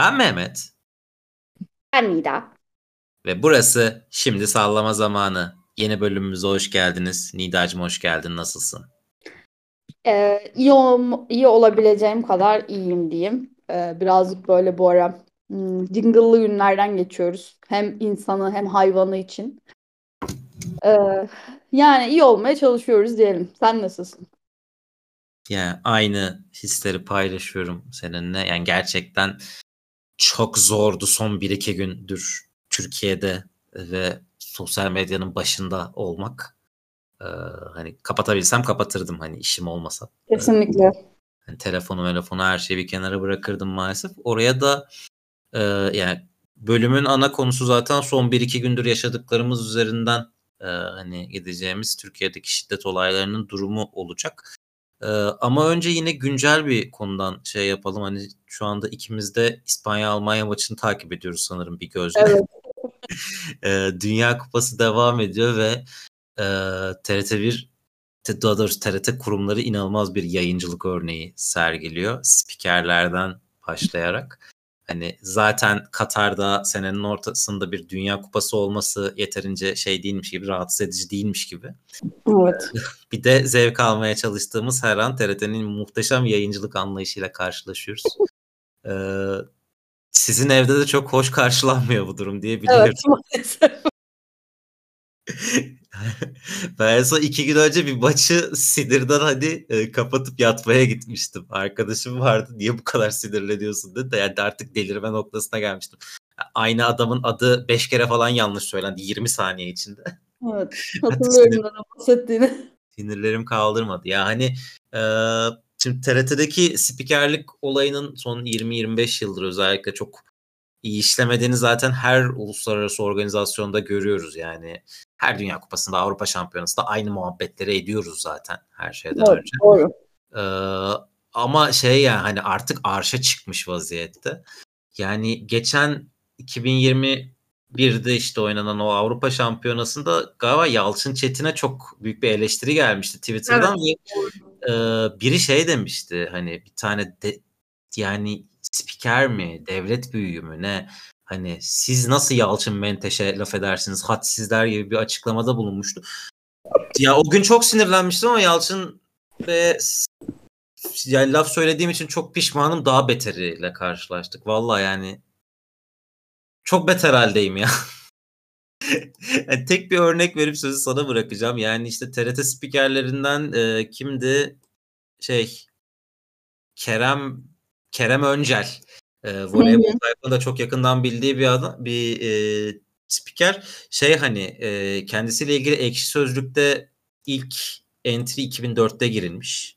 Ben Mehmet. Ben Nida. Ve burası Şimdi Sallama Zamanı. Yeni bölümümüze hoş geldiniz. Nida'cığım hoş geldin. Nasılsın? Ee, iyi, ol- iyi olabileceğim kadar iyiyim diyeyim. Ee, birazcık böyle bu ara hmm, jingle'lı günlerden geçiyoruz. Hem insanı hem hayvanı için. Ee, yani iyi olmaya çalışıyoruz diyelim. Sen nasılsın? Yani aynı hisleri paylaşıyorum seninle. Yani gerçekten çok zordu son 1-2 gündür Türkiye'de ve sosyal medyanın başında olmak. Ee, hani kapatabilsem kapatırdım hani işim olmasa. Kesinlikle. Hani telefonu, telefonu her şeyi bir kenara bırakırdım maalesef. Oraya da e, yani bölümün ana konusu zaten son 1-2 gündür yaşadıklarımız üzerinden e, hani gideceğimiz Türkiye'deki şiddet olaylarının durumu olacak. E, ama önce yine güncel bir konudan şey yapalım. Hani şu anda ikimiz de İspanya-Almanya maçını takip ediyoruz sanırım bir gözle. Evet. e, Dünya Kupası devam ediyor ve e, TRT1 daha doğrusu TRT kurumları inanılmaz bir yayıncılık örneği sergiliyor. Spikerlerden başlayarak. Hani zaten Katar'da senenin ortasında bir Dünya Kupası olması yeterince şey değilmiş gibi, rahatsız edici değilmiş gibi. Evet. Bir de zevk almaya çalıştığımız her an TRT'nin muhteşem yayıncılık anlayışıyla karşılaşıyoruz. Ee, sizin evde de çok hoş karşılanmıyor bu durum diye biliyorum. Evet maalesef. ben en son iki gün önce bir maçı sinirden hani e, kapatıp yatmaya gitmiştim. Arkadaşım vardı niye bu kadar sinirleniyorsun dedi. Yani artık delirme noktasına gelmiştim. Aynı adamın adı beş kere falan yanlış söylendi 20 saniye içinde. Evet. Hatırlıyorum sinir- bahsettiğini. Sinirlerim kaldırmadı. Ya hani e, şimdi TRT'deki spikerlik olayının son 20-25 yıldır özellikle çok iyi işlemediğini zaten her uluslararası organizasyonda görüyoruz. Yani her Dünya Kupası'nda, Avrupa Şampiyonası'nda aynı muhabbetleri ediyoruz zaten her şeyden Evet, önce. doğru. Ee, ama şey yani hani artık arşa çıkmış vaziyette. Yani geçen 2021'de işte oynanan o Avrupa Şampiyonası'nda galiba Yalçın Çetin'e çok büyük bir eleştiri gelmişti Twitter'dan ve e, biri şey demişti hani bir tane de, yani spiker mi devlet büyüğü mü ne hani siz nasıl Yalçın Menteş'e laf edersiniz hadsizler gibi bir açıklamada bulunmuştu. Ya o gün çok sinirlenmiştim ama Yalçın ve yani laf söylediğim için çok pişmanım. Daha beteriyle karşılaştık. Vallahi yani çok beter haldeyim ya. Yani tek bir örnek verip sözü sana bırakacağım. Yani işte TRT spikerlerinden e, kimdi? Şey Kerem Kerem Öncel. E, voleybol sayfada çok yakından bildiği bir adam, bir e, spiker. Şey hani e, kendisiyle ilgili ekşi sözlükte ilk entry 2004'te girilmiş.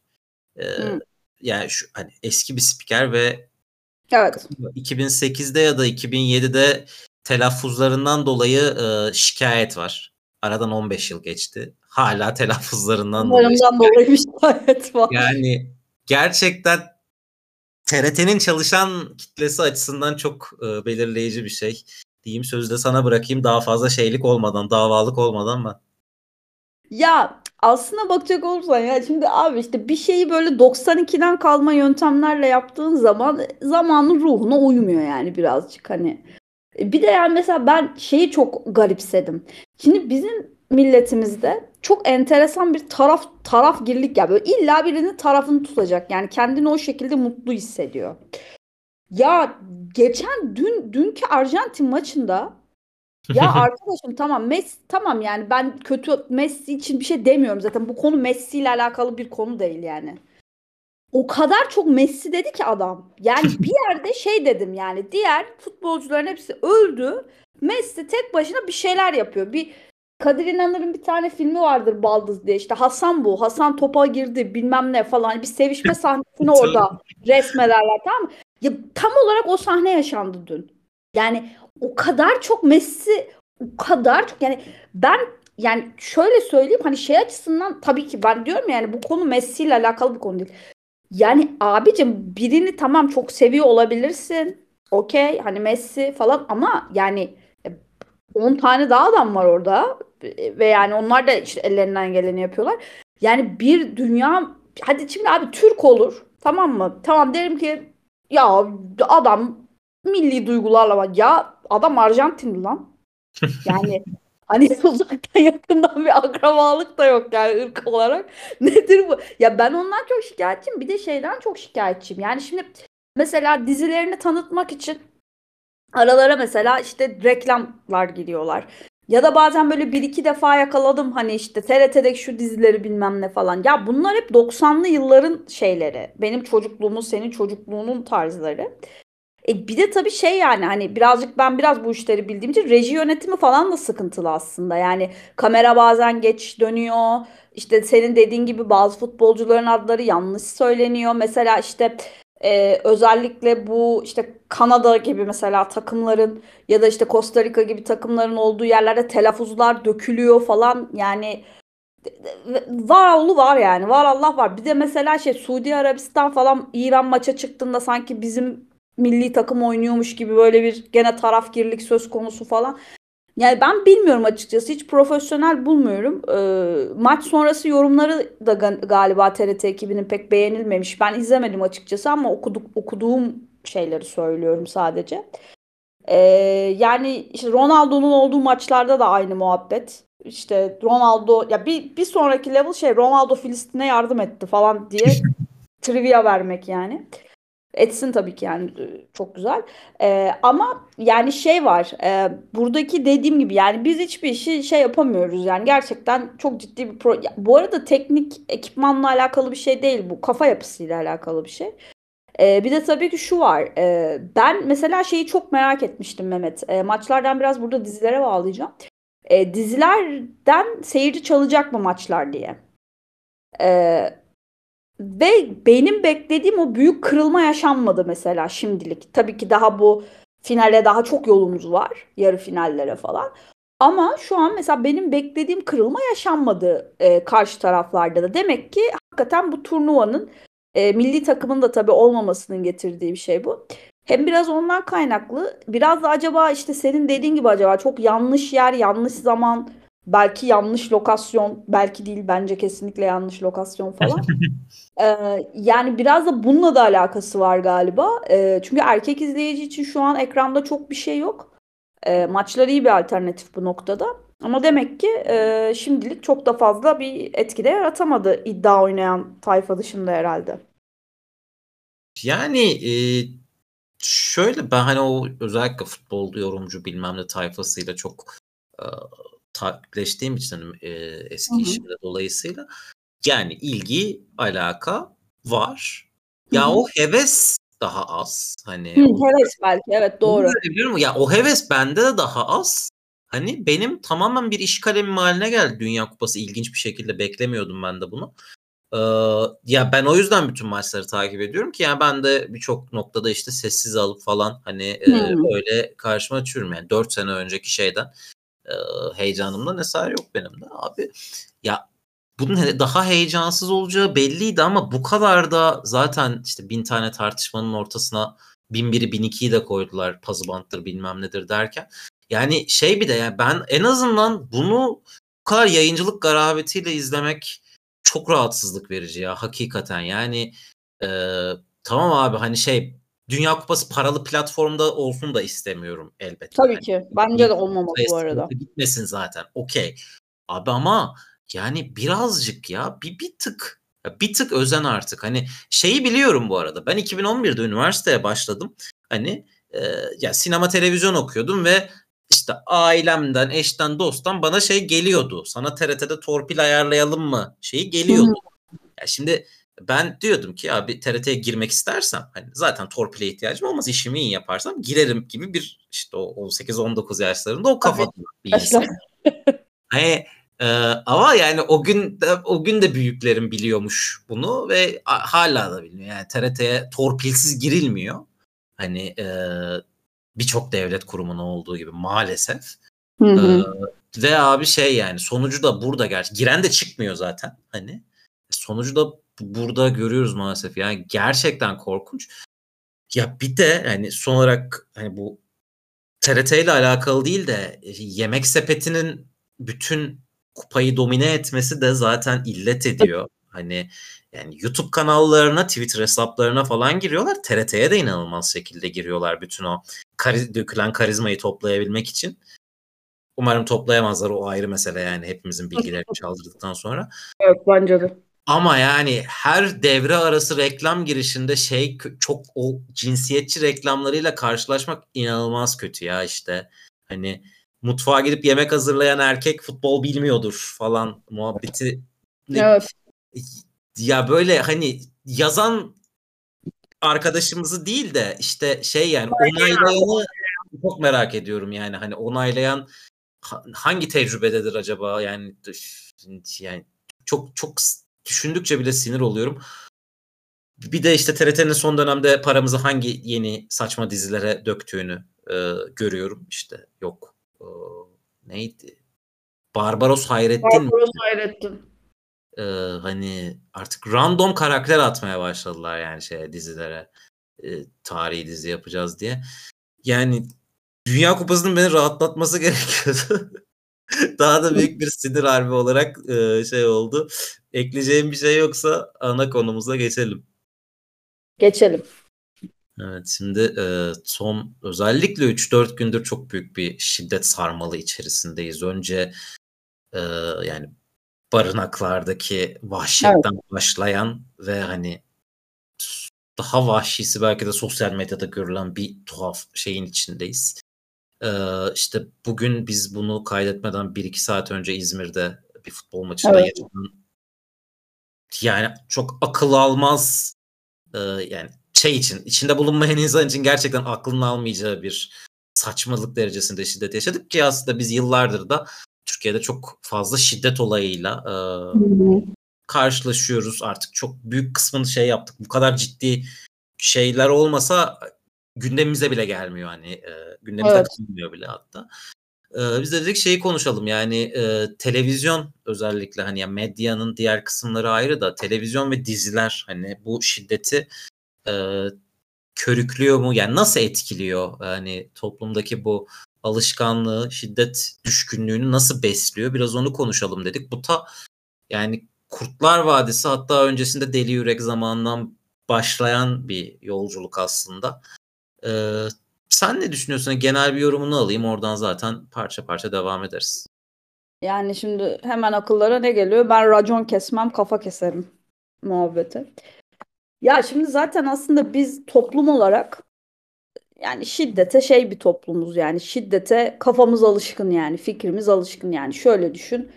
E, Hı. yani şu hani eski bir spiker ve Evet. 2008'de ya da 2007'de telaffuzlarından dolayı e, şikayet var. Aradan 15 yıl geçti. Hala telaffuzlarından dolayı. Dolayı bir şikayet var. Yani gerçekten TRT'nin çalışan kitlesi açısından çok e, belirleyici bir şey. Diyeyim sözü de sana bırakayım daha fazla şeylik olmadan, davalık olmadan ben. Ya aslına bakacak olursan ya şimdi abi işte bir şeyi böyle 92'den kalma yöntemlerle yaptığın zaman zamanın ruhuna uymuyor yani birazcık hani. Bir de yani mesela ben şeyi çok garipsedim. Şimdi bizim milletimizde çok enteresan bir taraf tarafgirlik ya böyle illa birinin tarafını tutacak. Yani kendini o şekilde mutlu hissediyor. Ya geçen dün dünkü Arjantin maçında ya arkadaşım tamam Messi tamam yani ben kötü Messi için bir şey demiyorum zaten. Bu konu Messi ile alakalı bir konu değil yani. O kadar çok Messi dedi ki adam. Yani bir yerde şey dedim yani diğer futbolcuların hepsi öldü. Messi tek başına bir şeyler yapıyor. Bir Kadir İnanır'ın bir tane filmi vardır Baldız diye. İşte Hasan bu. Hasan topa girdi bilmem ne falan. Bir sevişme sahnesini orada resmederler tamam mı? Ya tam olarak o sahne yaşandı dün. Yani o kadar çok Messi o kadar çok yani ben yani şöyle söyleyeyim hani şey açısından tabii ki ben diyorum yani bu konu Messi ile alakalı bir konu değil. Yani abicim birini tamam çok seviyor olabilirsin. Okey hani Messi falan ama yani 10 tane daha adam var orada ve yani onlar da işte ellerinden geleni yapıyorlar. Yani bir dünya hadi şimdi abi Türk olur tamam mı? Tamam derim ki ya adam milli duygularla var. Ya adam Arjantinli lan. Yani hani uzaktan yakından bir akrabalık da yok yani ırk olarak. Nedir bu? Ya ben ondan çok şikayetçiyim. Bir de şeyden çok şikayetçiyim. Yani şimdi mesela dizilerini tanıtmak için aralara mesela işte reklamlar giriyorlar. Ya da bazen böyle bir iki defa yakaladım hani işte TRT'deki şu dizileri bilmem ne falan. Ya bunlar hep 90'lı yılların şeyleri. Benim çocukluğumun, senin çocukluğunun tarzları. E bir de tabii şey yani hani birazcık ben biraz bu işleri bildiğim için reji yönetimi falan da sıkıntılı aslında. Yani kamera bazen geç dönüyor. İşte senin dediğin gibi bazı futbolcuların adları yanlış söyleniyor. Mesela işte e, özellikle bu işte Kanada gibi mesela takımların ya da işte Costa Rica gibi takımların olduğu yerlerde telaffuzlar dökülüyor falan. Yani var oğlu var yani. Var Allah var. Bir de mesela şey Suudi Arabistan falan İran maça çıktığında sanki bizim milli takım oynuyormuş gibi böyle bir gene tarafgirlik söz konusu falan. Yani ben bilmiyorum açıkçası. Hiç profesyonel bulmuyorum. Ee, maç sonrası yorumları da galiba TRT ekibinin pek beğenilmemiş. Ben izlemedim açıkçası ama okuduk, okuduğum şeyleri söylüyorum sadece. Ee, yani işte Ronaldo'nun olduğu maçlarda da aynı muhabbet. İşte Ronaldo ya bir, bir sonraki level şey Ronaldo Filistin'e yardım etti falan diye trivia vermek yani. Etsin tabii ki yani çok güzel. Ee, ama yani şey var. E, buradaki dediğim gibi yani biz hiçbir işi şey yapamıyoruz. Yani gerçekten çok ciddi bir pro. Bu arada teknik ekipmanla alakalı bir şey değil bu. Kafa yapısıyla alakalı bir şey. Ee, bir de tabii ki şu var. E, ben mesela şeyi çok merak etmiştim Mehmet. E, maçlardan biraz burada dizilere bağlayacağım. E, dizilerden seyirci çalacak mı maçlar diye. E, ve benim beklediğim o büyük kırılma yaşanmadı mesela şimdilik. Tabii ki daha bu finale daha çok yolumuz var. Yarı finallere falan. Ama şu an mesela benim beklediğim kırılma yaşanmadı e, karşı taraflarda da. Demek ki hakikaten bu turnuvanın e, milli takımın da tabii olmamasının getirdiği bir şey bu. Hem biraz ondan kaynaklı. Biraz da acaba işte senin dediğin gibi acaba çok yanlış yer, yanlış zaman, belki yanlış lokasyon, belki değil bence kesinlikle yanlış lokasyon falan. ee, yani biraz da bununla da alakası var galiba. Ee, çünkü erkek izleyici için şu an ekranda çok bir şey yok. Ee, maçlar iyi bir alternatif bu noktada. Ama demek ki e, şimdilik çok da fazla bir etkide yaratamadı iddia oynayan tayfa dışında herhalde. Yani e, şöyle ben hani o özellikle futbol yorumcu bilmem ne tayfasıyla çok e, takipleştiğim için hani, e, eski Hı-hı. işimde dolayısıyla yani ilgi, alaka var. Ya Hı-hı. o heves daha az. Hani Hı, heves belki evet doğru. Biliyorum. Ya o heves bende de daha az. Hani benim tamamen bir iş kalemim haline geldi Dünya Kupası ilginç bir şekilde beklemiyordum ben de bunu. Ee, ya ben o yüzden bütün maçları takip ediyorum ki yani ben de birçok noktada işte sessiz alıp falan hani e, öyle karşıma açıyorum yani 4 sene önceki şeyden e, heyecanımdan eser yok benim de abi. Ya bunun daha heyecansız olacağı belliydi ama bu kadar da zaten işte bin tane tartışmanın ortasına bin biri bin ikiyi de koydular pazı banttır bilmem nedir derken. Yani şey bir de yani ben en azından bunu bu kadar yayıncılık garabetiyle izlemek çok rahatsızlık verici ya hakikaten yani e, tamam abi hani şey Dünya Kupası paralı platformda olsun da istemiyorum elbette. Tabii yani. ki. Bence de olmamalı bu arada. Gitmesin zaten. Okey. Abi ama yani birazcık ya bir, bir tık bir tık özen artık. Hani şeyi biliyorum bu arada. Ben 2011'de üniversiteye başladım. Hani e, ya sinema televizyon okuyordum ve işte ailemden, eşten, dosttan bana şey geliyordu. Sana TRT'de torpil ayarlayalım mı? Şeyi geliyordu. Ya şimdi ben diyordum ki abi TRT'ye girmek istersem hani zaten torpile ihtiyacım olmaz işimi iyi yaparsam girerim gibi bir işte o 18-19 yaşlarında o kafada bir insan. hani e, ama yani o gün de, o gün de büyüklerim biliyormuş bunu ve hala da bilmiyor. Yani TRT'ye torpilsiz girilmiyor. Hani e, birçok devlet kurumuna olduğu gibi maalesef. Hı hı. E, ve abi şey yani sonucu da burada gerçi giren de çıkmıyor zaten hani. Sonucu da burada görüyoruz maalesef. Yani gerçekten korkunç. Ya bir de hani son olarak hani bu TRT ile alakalı değil de e, yemek sepetinin bütün kupayı domine etmesi de zaten illet ediyor. Hani yani YouTube kanallarına, Twitter hesaplarına falan giriyorlar. TRT'ye de inanılmaz şekilde giriyorlar bütün o kari, dökülen karizmayı toplayabilmek için. Umarım toplayamazlar o ayrı mesele yani hepimizin bilgilerini çaldırdıktan sonra. Evet bence de. Ama yani her devre arası reklam girişinde şey çok o cinsiyetçi reklamlarıyla karşılaşmak inanılmaz kötü ya işte. Hani mutfağa gidip yemek hazırlayan erkek futbol bilmiyordur falan muhabbeti. Evet. Ya böyle hani yazan arkadaşımızı değil de işte şey yani onaylayanı çok merak ediyorum yani hani onaylayan hangi tecrübededir acaba yani yani çok çok düşündükçe bile sinir oluyorum. Bir de işte TRT'nin son dönemde paramızı hangi yeni saçma dizilere döktüğünü e, görüyorum. İşte yok e, neydi? Barbaros Hayrettin. Barbaros Hayrettin. E, hani artık random karakter atmaya başladılar yani şey dizilere. E, tarihi dizi yapacağız diye. Yani Dünya Kupası'nın beni rahatlatması gerekiyordu. Daha da büyük bir sinir harbi olarak e, şey oldu. Ekleyeceğim bir şey yoksa ana konumuza geçelim. Geçelim. Evet şimdi e, son özellikle 3-4 gündür çok büyük bir şiddet sarmalı içerisindeyiz. Önce e, yani barınaklardaki vahşetten evet. başlayan ve hani daha vahşisi belki de sosyal medyada görülen bir tuhaf şeyin içindeyiz. Ee, işte bugün biz bunu kaydetmeden 1-2 saat önce İzmir'de bir futbol maçında evet. yaşanan yani çok akıl almaz e, yani şey için içinde bulunmayan insan için gerçekten aklının almayacağı bir saçmalık derecesinde şiddet yaşadık ki aslında biz yıllardır da Türkiye'de çok fazla şiddet olayıyla e, karşılaşıyoruz. Artık çok büyük kısmını şey yaptık. Bu kadar ciddi şeyler olmasa gündemimize bile gelmiyor hani e, gündemimize evet. katılmıyor bile hatta. E, biz de dedik şeyi konuşalım yani e, televizyon özellikle hani ya medyanın diğer kısımları ayrı da televizyon ve diziler hani bu şiddeti e, körüklüyor mu yani nasıl etkiliyor hani toplumdaki bu alışkanlığı şiddet düşkünlüğünü nasıl besliyor biraz onu konuşalım dedik. Bu ta yani Kurtlar Vadisi hatta öncesinde Deli Yürek zamanından başlayan bir yolculuk aslında. Ee, sen ne düşünüyorsun? Genel bir yorumunu alayım. Oradan zaten parça parça devam ederiz. Yani şimdi hemen akıllara ne geliyor? Ben racon kesmem, kafa keserim muhabbeti. Ya şimdi zaten aslında biz toplum olarak yani şiddete şey bir toplumuz yani şiddete kafamız alışkın yani fikrimiz alışkın yani şöyle düşün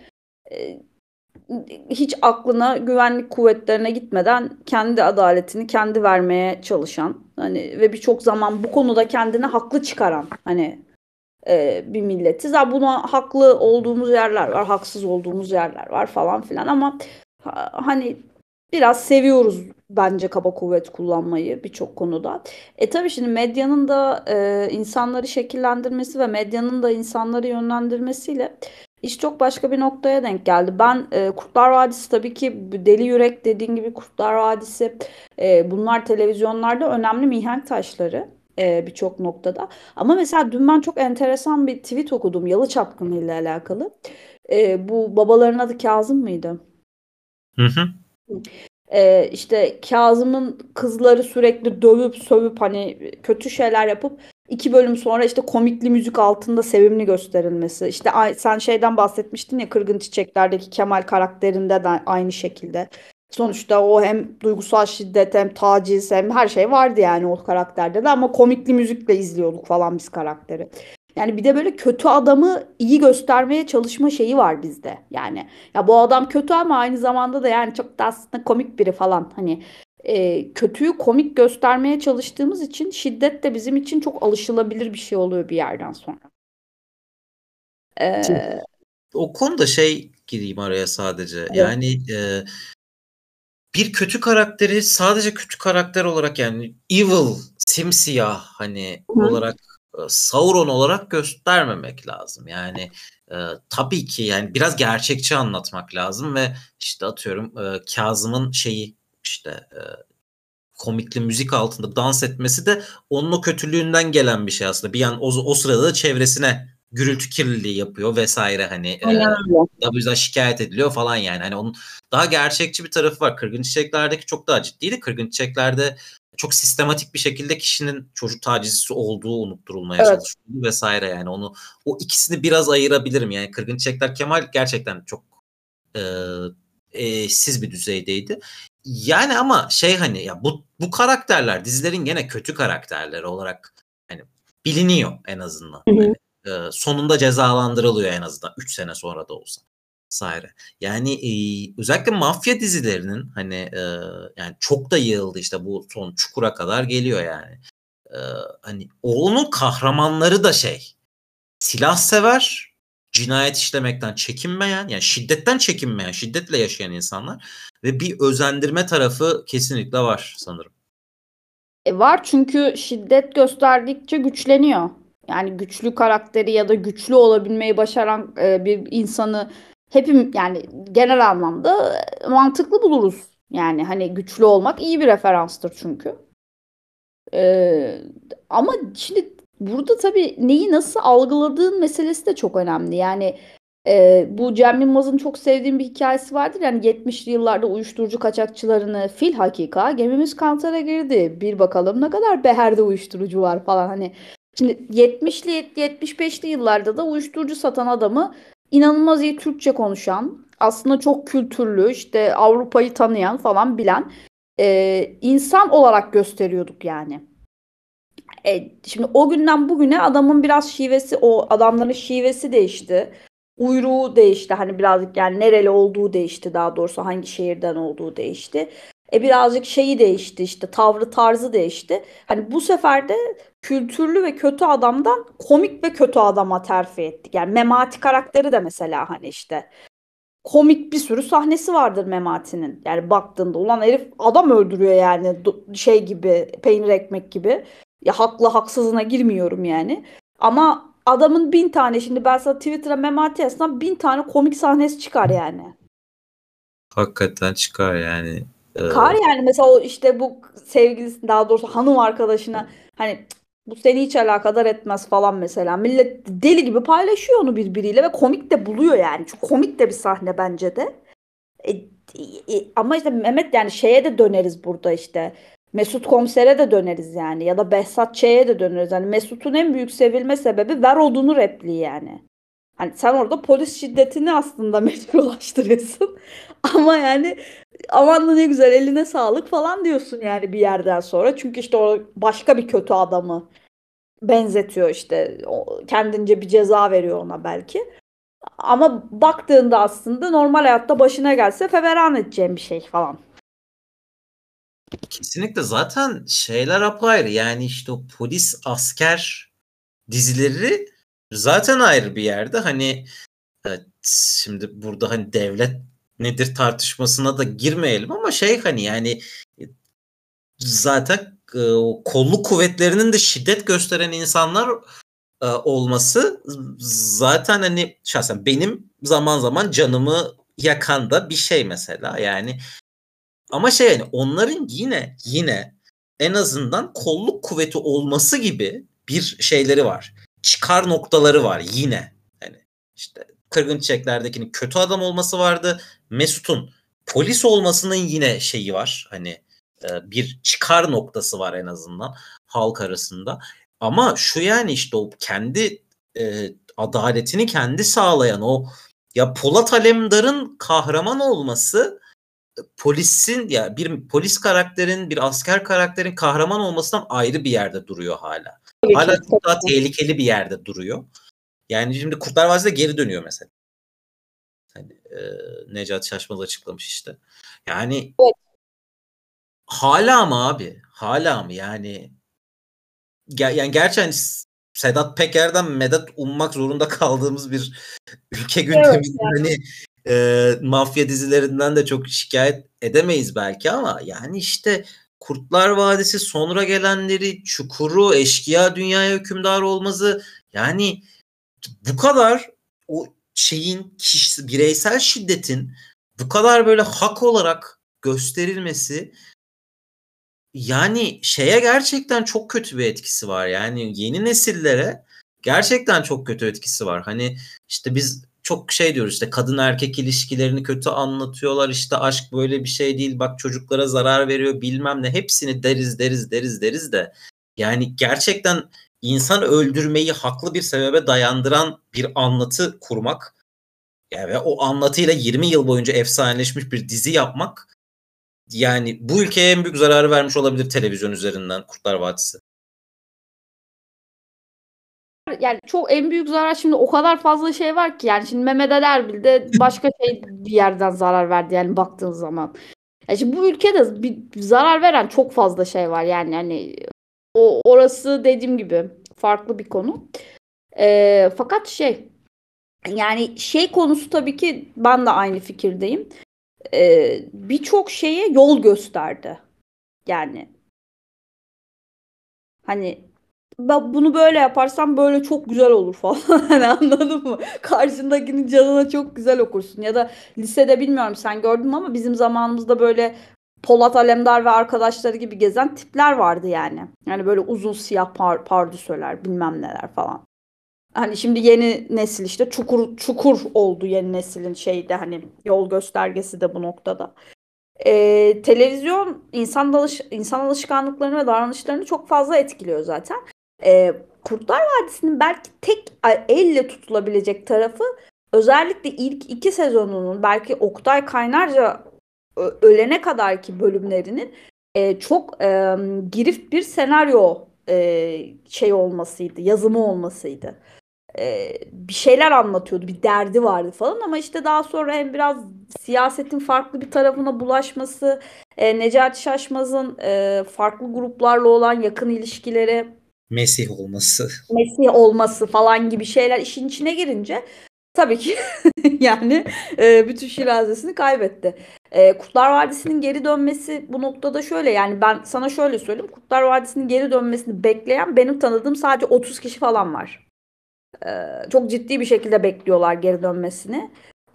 hiç aklına güvenlik kuvvetlerine gitmeden kendi adaletini kendi vermeye çalışan hani ve birçok zaman bu konuda kendini haklı çıkaran hani e, bir milletiz. Ha, buna haklı olduğumuz yerler var, haksız olduğumuz yerler var falan filan ama ha, hani biraz seviyoruz bence kaba kuvvet kullanmayı birçok konuda. E tabii şimdi medyanın da e, insanları şekillendirmesi ve medyanın da insanları yönlendirmesiyle İş çok başka bir noktaya denk geldi. Ben e, Kurtlar Vadisi tabii ki Deli Yürek dediğin gibi Kurtlar Vadisi e, bunlar televizyonlarda önemli mihenk taşları e, birçok noktada. Ama mesela dün ben çok enteresan bir tweet okudum Yalı Çapkını ile alakalı. E, bu babaların adı Kazım mıydı? Hı hı. E, işte Kazım'ın kızları sürekli dövüp sövüp hani kötü şeyler yapıp İki bölüm sonra işte komikli müzik altında sevimli gösterilmesi. İşte sen şeyden bahsetmiştin ya Kırgın Çiçekler'deki Kemal karakterinde de aynı şekilde. Sonuçta o hem duygusal şiddet hem taciz hem her şey vardı yani o karakterde de ama komikli müzikle izliyorduk falan biz karakteri. Yani bir de böyle kötü adamı iyi göstermeye çalışma şeyi var bizde. Yani ya bu adam kötü ama aynı zamanda da yani çok da aslında komik biri falan. Hani e, kötüyü komik göstermeye çalıştığımız için şiddet de bizim için çok alışılabilir bir şey oluyor bir yerden sonra. Ee, o konuda şey gireyim araya sadece. Evet. Yani e, bir kötü karakteri sadece kötü karakter olarak yani evil, simsiyah hani Hı. olarak Sauron olarak göstermemek lazım. Yani e, tabii ki yani biraz gerçekçi anlatmak lazım ve işte atıyorum e, Kazım'ın şeyi işte e, komikli müzik altında dans etmesi de onun o kötülüğünden gelen bir şey aslında. Bir an o, o sırada da çevresine gürültü kirliliği yapıyor vesaire hani e, Aynen öyle. da bu yüzden şikayet ediliyor falan yani. Hani onun daha gerçekçi bir tarafı var. Kırgın Çiçekler'deki çok daha ciddiydi. Kırgın Çiçekler'de çok sistematik bir şekilde kişinin çocuk tacizcisi olduğu unutturulmaya Evet. çalışılıyor vesaire yani onu o ikisini biraz ayırabilirim yani Kırgın Çiçekler Kemal gerçekten çok e, eşsiz bir düzeydeydi. Yani ama şey hani ya bu bu karakterler dizilerin gene kötü karakterleri olarak hani biliniyor en azından. Hı hı. Hani, e, sonunda cezalandırılıyor en azından 3 sene sonra da olsa. Vesaire. Yani e, özellikle mafya dizilerinin hani e, yani çok da yığıldı işte bu son çukura kadar geliyor yani. E, hani onun kahramanları da şey silah sever, cinayet işlemekten çekinmeyen, yani şiddetten çekinmeyen, şiddetle yaşayan insanlar ve bir özendirme tarafı kesinlikle var sanırım. E var çünkü şiddet gösterdikçe güçleniyor. Yani güçlü karakteri ya da güçlü olabilmeyi başaran e, bir insanı hepim yani genel anlamda e, mantıklı buluruz. Yani hani güçlü olmak iyi bir referanstır çünkü. E, ama şimdi burada tabii neyi nasıl algıladığın meselesi de çok önemli. Yani e, bu Cem Yılmaz'ın çok sevdiğim bir hikayesi vardır. Yani 70'li yıllarda uyuşturucu kaçakçılarını fil hakika gemimiz kantara girdi. Bir bakalım ne kadar beherde uyuşturucu var falan hani. Şimdi 70'li 75'li yıllarda da uyuşturucu satan adamı inanılmaz iyi Türkçe konuşan, aslında çok kültürlü, işte Avrupa'yı tanıyan falan bilen e, insan olarak gösteriyorduk yani. E, şimdi o günden bugüne adamın biraz şivesi, o adamların şivesi değişti. Uyruğu değişti. Hani birazcık yani nereli olduğu değişti daha doğrusu hangi şehirden olduğu değişti. E birazcık şeyi değişti işte tavrı tarzı değişti. Hani bu sefer de kültürlü ve kötü adamdan komik ve kötü adama terfi ettik. Yani Memati karakteri de mesela hani işte komik bir sürü sahnesi vardır Memati'nin. Yani baktığında ulan herif adam öldürüyor yani şey gibi peynir ekmek gibi. Ya haklı haksızına girmiyorum yani. Ama adamın bin tane şimdi ben sana Twitter'a Memati yazsam bin tane komik sahnesi çıkar yani. Hakikaten çıkar yani. Ee, Kar yani mesela o işte bu sevgilisi daha doğrusu hanım arkadaşına hani "Cık, bu seni hiç alakadar etmez falan mesela. Millet deli gibi paylaşıyor onu birbiriyle ve komik de buluyor yani. Çok komik de bir sahne bence de. E, e, ama işte Mehmet yani şeye de döneriz burada işte. Mesut Komiser'e de döneriz yani. Ya da Behzat Ç'ye de döneriz. Yani Mesut'un en büyük sevilme sebebi ver odunu repliği yani. Hani sen orada polis şiddetini aslında meşrulaştırıyorsun. Ama yani aman da ne güzel eline sağlık falan diyorsun yani bir yerden sonra. Çünkü işte o başka bir kötü adamı benzetiyor işte. O kendince bir ceza veriyor ona belki. Ama baktığında aslında normal hayatta başına gelse feveran edeceğim bir şey falan. Kesinlikle. Zaten şeyler apayrı. Yani işte o polis asker dizileri zaten ayrı bir yerde. Hani evet, şimdi burada hani devlet nedir tartışmasına da girmeyelim ama şey hani yani e, zaten e, kolluk kuvvetlerinin de şiddet gösteren insanlar e, olması zaten hani şahsen benim zaman zaman canımı yakan da bir şey mesela. Yani ama şey yani onların yine yine en azından kolluk kuvveti olması gibi bir şeyleri var. Çıkar noktaları var yine. Hani işte Kırgın Çiçekler'dekinin kötü adam olması vardı. Mesut'un polis olmasının yine şeyi var. Hani e, bir çıkar noktası var en azından halk arasında. Ama şu yani işte o kendi e, adaletini kendi sağlayan o ya Polat Alemdar'ın kahraman olması polisin ya bir polis karakterin bir asker karakterin kahraman olmasından ayrı bir yerde duruyor hala. Hala çok daha tehlikeli bir yerde duruyor. Yani şimdi Kurtlar Vadisi'de geri dönüyor mesela. Hani, e, Necati Şaşmaz açıklamış işte. Yani Evet. hala mı abi? Hala mı? Yani Ger- yani gerçi hani Sedat Peker'den medet ummak zorunda kaldığımız bir ülke gündeminde hani e, mafya dizilerinden de çok şikayet edemeyiz belki ama yani işte Kurtlar Vadisi sonra gelenleri Çukuru Eşkıya Dünyaya Hükümdar olması yani bu kadar o şeyin kişi, bireysel şiddetin bu kadar böyle hak olarak gösterilmesi yani şeye gerçekten çok kötü bir etkisi var. Yani yeni nesillere gerçekten çok kötü etkisi var. Hani işte biz çok şey diyoruz işte kadın erkek ilişkilerini kötü anlatıyorlar işte aşk böyle bir şey değil bak çocuklara zarar veriyor bilmem ne. Hepsini deriz deriz deriz deriz de. Yani gerçekten insan öldürmeyi haklı bir sebebe dayandıran bir anlatı kurmak yani ve o anlatıyla 20 yıl boyunca efsaneleşmiş bir dizi yapmak yani bu ülkeye en büyük zararı vermiş olabilir televizyon üzerinden Kurtlar Vadisi yani çok en büyük zarar şimdi o kadar fazla şey var ki yani şimdi Mehmet Ali Erbil de başka şey bir yerden zarar verdi yani baktığın zaman. Yani şimdi bu ülkede bir zarar veren çok fazla şey var yani hani o orası dediğim gibi farklı bir konu. Ee, fakat şey yani şey konusu tabii ki ben de aynı fikirdeyim. Ee, Birçok şeye yol gösterdi. Yani hani ben bunu böyle yaparsam böyle çok güzel olur falan. hani anladın mı? Karşındakinin canına çok güzel okursun. Ya da lisede bilmiyorum sen gördün mü ama bizim zamanımızda böyle Polat Alemdar ve arkadaşları gibi gezen tipler vardı yani. Yani böyle uzun siyah par pardüsöler bilmem neler falan. Hani şimdi yeni nesil işte çukur çukur oldu yeni neslin şeyde hani yol göstergesi de bu noktada. Ee, televizyon insan, alış insan alışkanlıklarını ve davranışlarını çok fazla etkiliyor zaten. E, Kurtlar Vadisi'nin belki tek elle tutulabilecek tarafı özellikle ilk iki sezonunun belki Oktay Kaynarca ölene kadarki bölümlerinin e, çok e, girift bir senaryo e, şey olmasıydı, yazımı olmasıydı. E, bir şeyler anlatıyordu, bir derdi vardı falan ama işte daha sonra hem biraz siyasetin farklı bir tarafına bulaşması, e, Necati Şaşmaz'ın e, farklı gruplarla olan yakın ilişkileri, Mesih olması. Mesih olması falan gibi şeyler işin içine girince tabii ki yani e, bütün şirazesini kaybetti. E, Kurtlar Vadisi'nin geri dönmesi bu noktada şöyle yani ben sana şöyle söyleyeyim. Kurtlar Vadisi'nin geri dönmesini bekleyen benim tanıdığım sadece 30 kişi falan var. E, çok ciddi bir şekilde bekliyorlar geri dönmesini.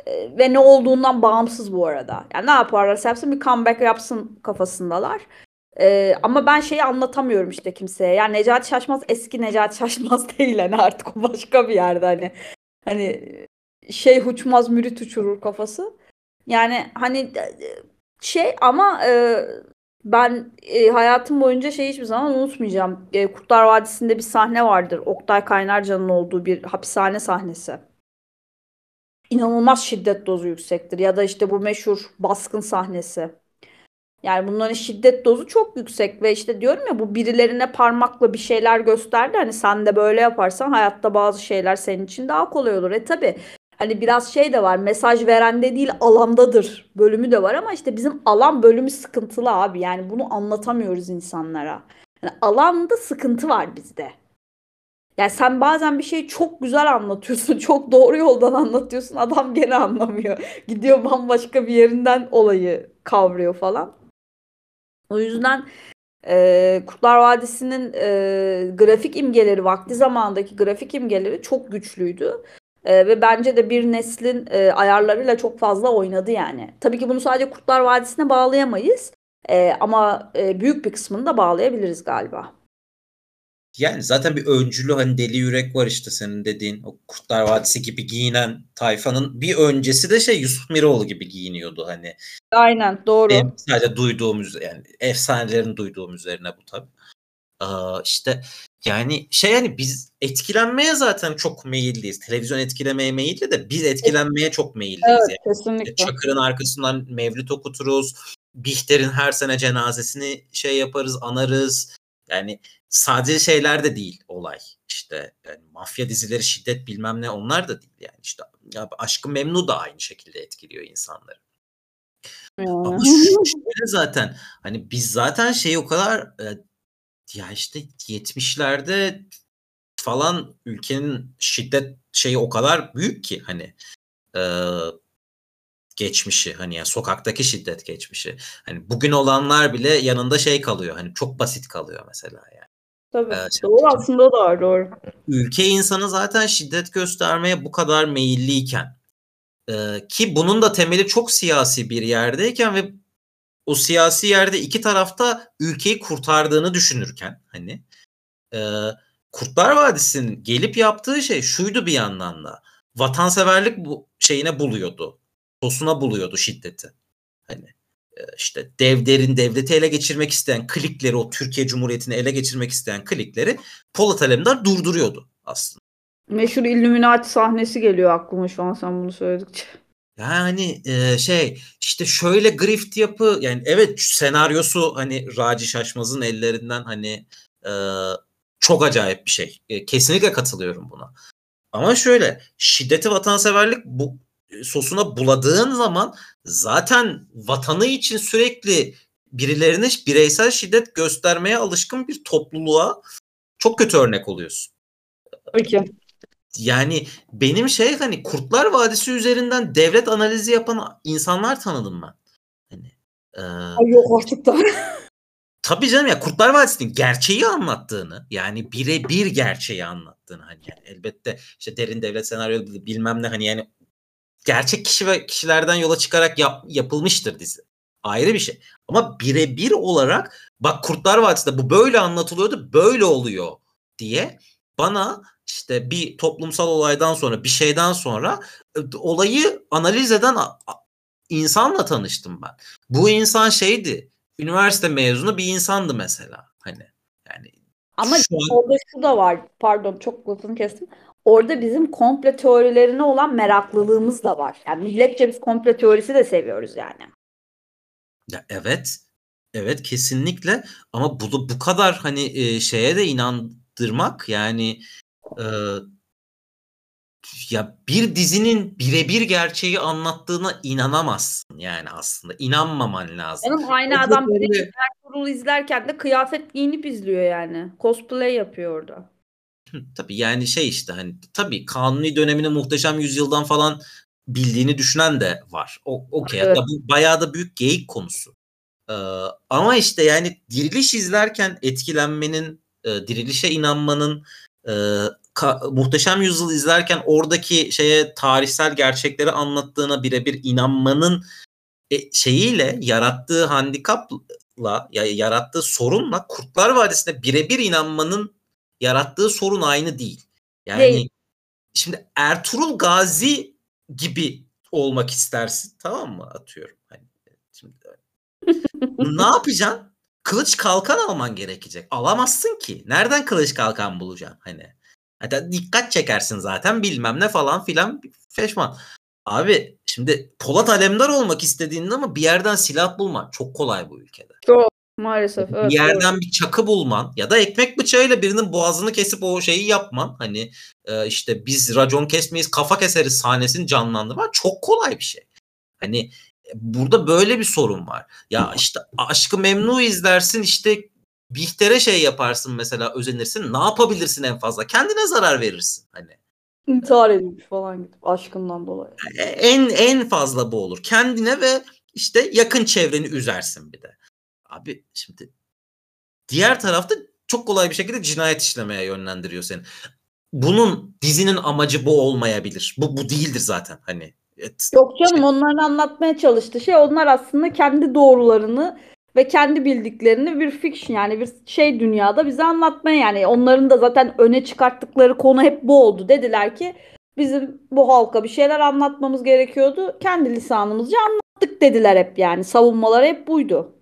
E, ve ne olduğundan bağımsız bu arada. Yani ne yaparlarsa yapsın bir comeback yapsın kafasındalar. Ee, ama ben şeyi anlatamıyorum işte kimseye. Yani Necati Şaşmaz eski Necati Şaşmaz değil hani artık o başka bir yerde hani. Hani şey uçmaz mürit uçurur kafası. Yani hani şey ama e, ben e, hayatım boyunca şey hiçbir zaman unutmayacağım. E, Kurtlar Vadisi'nde bir sahne vardır. Oktay Kaynarca'nın olduğu bir hapishane sahnesi. İnanılmaz şiddet dozu yüksektir. Ya da işte bu meşhur baskın sahnesi. Yani bunların şiddet dozu çok yüksek ve işte diyorum ya bu birilerine parmakla bir şeyler gösterdi. Hani sen de böyle yaparsan hayatta bazı şeyler senin için daha kolay olur. E tabi hani biraz şey de var mesaj verende değil alandadır bölümü de var ama işte bizim alan bölümü sıkıntılı abi. Yani bunu anlatamıyoruz insanlara. Yani alanda sıkıntı var bizde. Yani sen bazen bir şeyi çok güzel anlatıyorsun. Çok doğru yoldan anlatıyorsun. Adam gene anlamıyor. Gidiyor bambaşka bir yerinden olayı kavruyor falan. O yüzden e, Kurtlar Vadisi'nin e, grafik imgeleri, vakti zamandaki grafik imgeleri çok güçlüydü. E, ve bence de bir neslin e, ayarlarıyla çok fazla oynadı yani. Tabii ki bunu sadece Kurtlar Vadisi'ne bağlayamayız. E, ama e, büyük bir kısmını da bağlayabiliriz galiba. Yani zaten bir öncülü hani deli yürek var işte senin dediğin o Kurtlar Vadisi gibi giyinen tayfanın bir öncesi de şey Yusuf Miroğlu gibi giyiniyordu hani. Aynen doğru. Benim sadece duyduğumuz yani efsanelerin duyduğum üzerine bu tabii. Ee, işte yani şey yani biz etkilenmeye zaten çok meyilliyiz. Televizyon etkilemeye meyilli de biz etkilenmeye çok meyilliyiz. Evet, yani. kesinlikle. Çakır'ın arkasından mevlüt okuturuz. Bihter'in her sene cenazesini şey yaparız, anarız. Yani sadece şeyler de değil olay. İşte yani mafya dizileri şiddet bilmem ne onlar da değil yani işte ya aşkı memnu da aynı şekilde etkiliyor insanları. Ama şöyle zaten hani biz zaten şeyi o kadar e, ya işte 70'lerde falan ülkenin şiddet şeyi o kadar büyük ki hani e, geçmişi hani yani sokaktaki şiddet geçmişi. Hani bugün olanlar bile yanında şey kalıyor. Hani çok basit kalıyor mesela yani. Tabii. Ee, doğru aslında da doğru. Ülke insanı zaten şiddet göstermeye bu kadar meyilliyken e, ki bunun da temeli çok siyasi bir yerdeyken ve o siyasi yerde iki tarafta ülkeyi kurtardığını düşünürken hani e, Kurtlar Vadisi'nin gelip yaptığı şey şuydu bir yandan da. Vatanseverlik bu şeyine buluyordu. Tosuna buluyordu şiddeti. Hani e, işte dev derin devleti ele geçirmek isteyen klikleri o Türkiye Cumhuriyeti'ni ele geçirmek isteyen klikleri Polat Alemdar durduruyordu aslında. Meşhur Illuminati sahnesi geliyor aklıma şu an sen bunu söyledikçe. Yani e, şey işte şöyle grift yapı yani evet senaryosu hani Raci Şaşmaz'ın ellerinden hani e, çok acayip bir şey. E, kesinlikle katılıyorum buna. Ama şöyle şiddeti vatanseverlik bu sosuna buladığın zaman zaten vatanı için sürekli birilerine bireysel şiddet göstermeye alışkın bir topluluğa çok kötü örnek oluyorsun. Peki. Yani benim şey hani Kurtlar Vadisi üzerinden devlet analizi yapan insanlar tanıdım ben. Hani, e, Ay yok artık da. tabii canım ya Kurtlar Vadisi'nin gerçeği anlattığını yani birebir gerçeği anlattığını hani yani elbette işte derin devlet senaryo bilmem ne hani yani gerçek kişi ve kişilerden yola çıkarak yap, yapılmıştır dizi. Ayrı bir şey. Ama birebir olarak bak Kurtlar Vadisi'nde bu böyle anlatılıyordu böyle oluyor diye bana işte bir toplumsal olaydan sonra bir şeyden sonra olayı analiz eden insanla tanıştım ben. Bu insan şeydi. Üniversite mezunu bir insandı mesela. Hani yani ama şu an... orada şu da var. Pardon çok lafını kestim. Orada bizim komple teorilerine olan meraklılığımız da var. Yani milletçe biz komple teorisi de seviyoruz yani. Ya evet. Evet kesinlikle ama bu bu kadar hani e, şeye de inandırmak yani e, ya bir dizinin birebir gerçeği anlattığına inanamazsın yani aslında. inanmaman lazım. Canım aynı o adam. Ertuğrul izlerken de kıyafet giyinip izliyor yani. Cosplay yapıyor orada. Tabii yani şey işte hani tabii kanuni dönemini muhteşem yüzyıldan falan bildiğini düşünen de var. O okey. Evet. Bu bayağı da büyük geyik konusu. Ee, ama işte yani diriliş izlerken etkilenmenin, e, dirilişe inanmanın e, ka- Muhteşem Yüzyıl izlerken oradaki şeye tarihsel gerçekleri anlattığına birebir inanmanın e, şeyiyle yarattığı handikapla ya yarattığı sorunla Kurtlar Vadisi'nde birebir inanmanın yarattığı sorun aynı değil. Yani değil. şimdi Ertuğrul Gazi gibi olmak istersin tamam mı atıyorum. Hani şimdi ne yapacaksın? Kılıç kalkan alman gerekecek. Alamazsın ki. Nereden kılıç kalkan bulacaksın hani? Hatta dikkat çekersin zaten bilmem ne falan filan feşman. Abi şimdi Polat Alemdar olmak istediğinde ama bir yerden silah bulman çok kolay bu ülkede. Çok maalesef. Evet, bir yerden doğru. bir çakı bulman ya da ekmek bıçağıyla birinin boğazını kesip o şeyi yapman hani e, işte biz racon kesmeyiz kafa keseriz sahnesini canlandırman çok kolay bir şey. Hani e, burada böyle bir sorun var. Ya işte Aşkı Memnu izlersin işte Bihter'e şey yaparsın mesela özenirsin. Ne yapabilirsin en fazla? Kendine zarar verirsin hani. İntihar edilmiş falan gidip aşkından dolayı. E, en en fazla bu olur. Kendine ve işte yakın çevreni üzersin bir de. Abi şimdi diğer tarafta çok kolay bir şekilde cinayet işlemeye yönlendiriyor seni. Bunun dizinin amacı bu olmayabilir. Bu bu değildir zaten hani. Et, Yok canım işte, onların anlatmaya çalıştığı şey onlar aslında kendi doğrularını ve kendi bildiklerini bir fiction yani bir şey dünyada bize anlatmaya yani onların da zaten öne çıkarttıkları konu hep bu oldu. Dediler ki bizim bu halka bir şeyler anlatmamız gerekiyordu. Kendi lisanımızca anlattık dediler hep yani. Savunmaları hep buydu.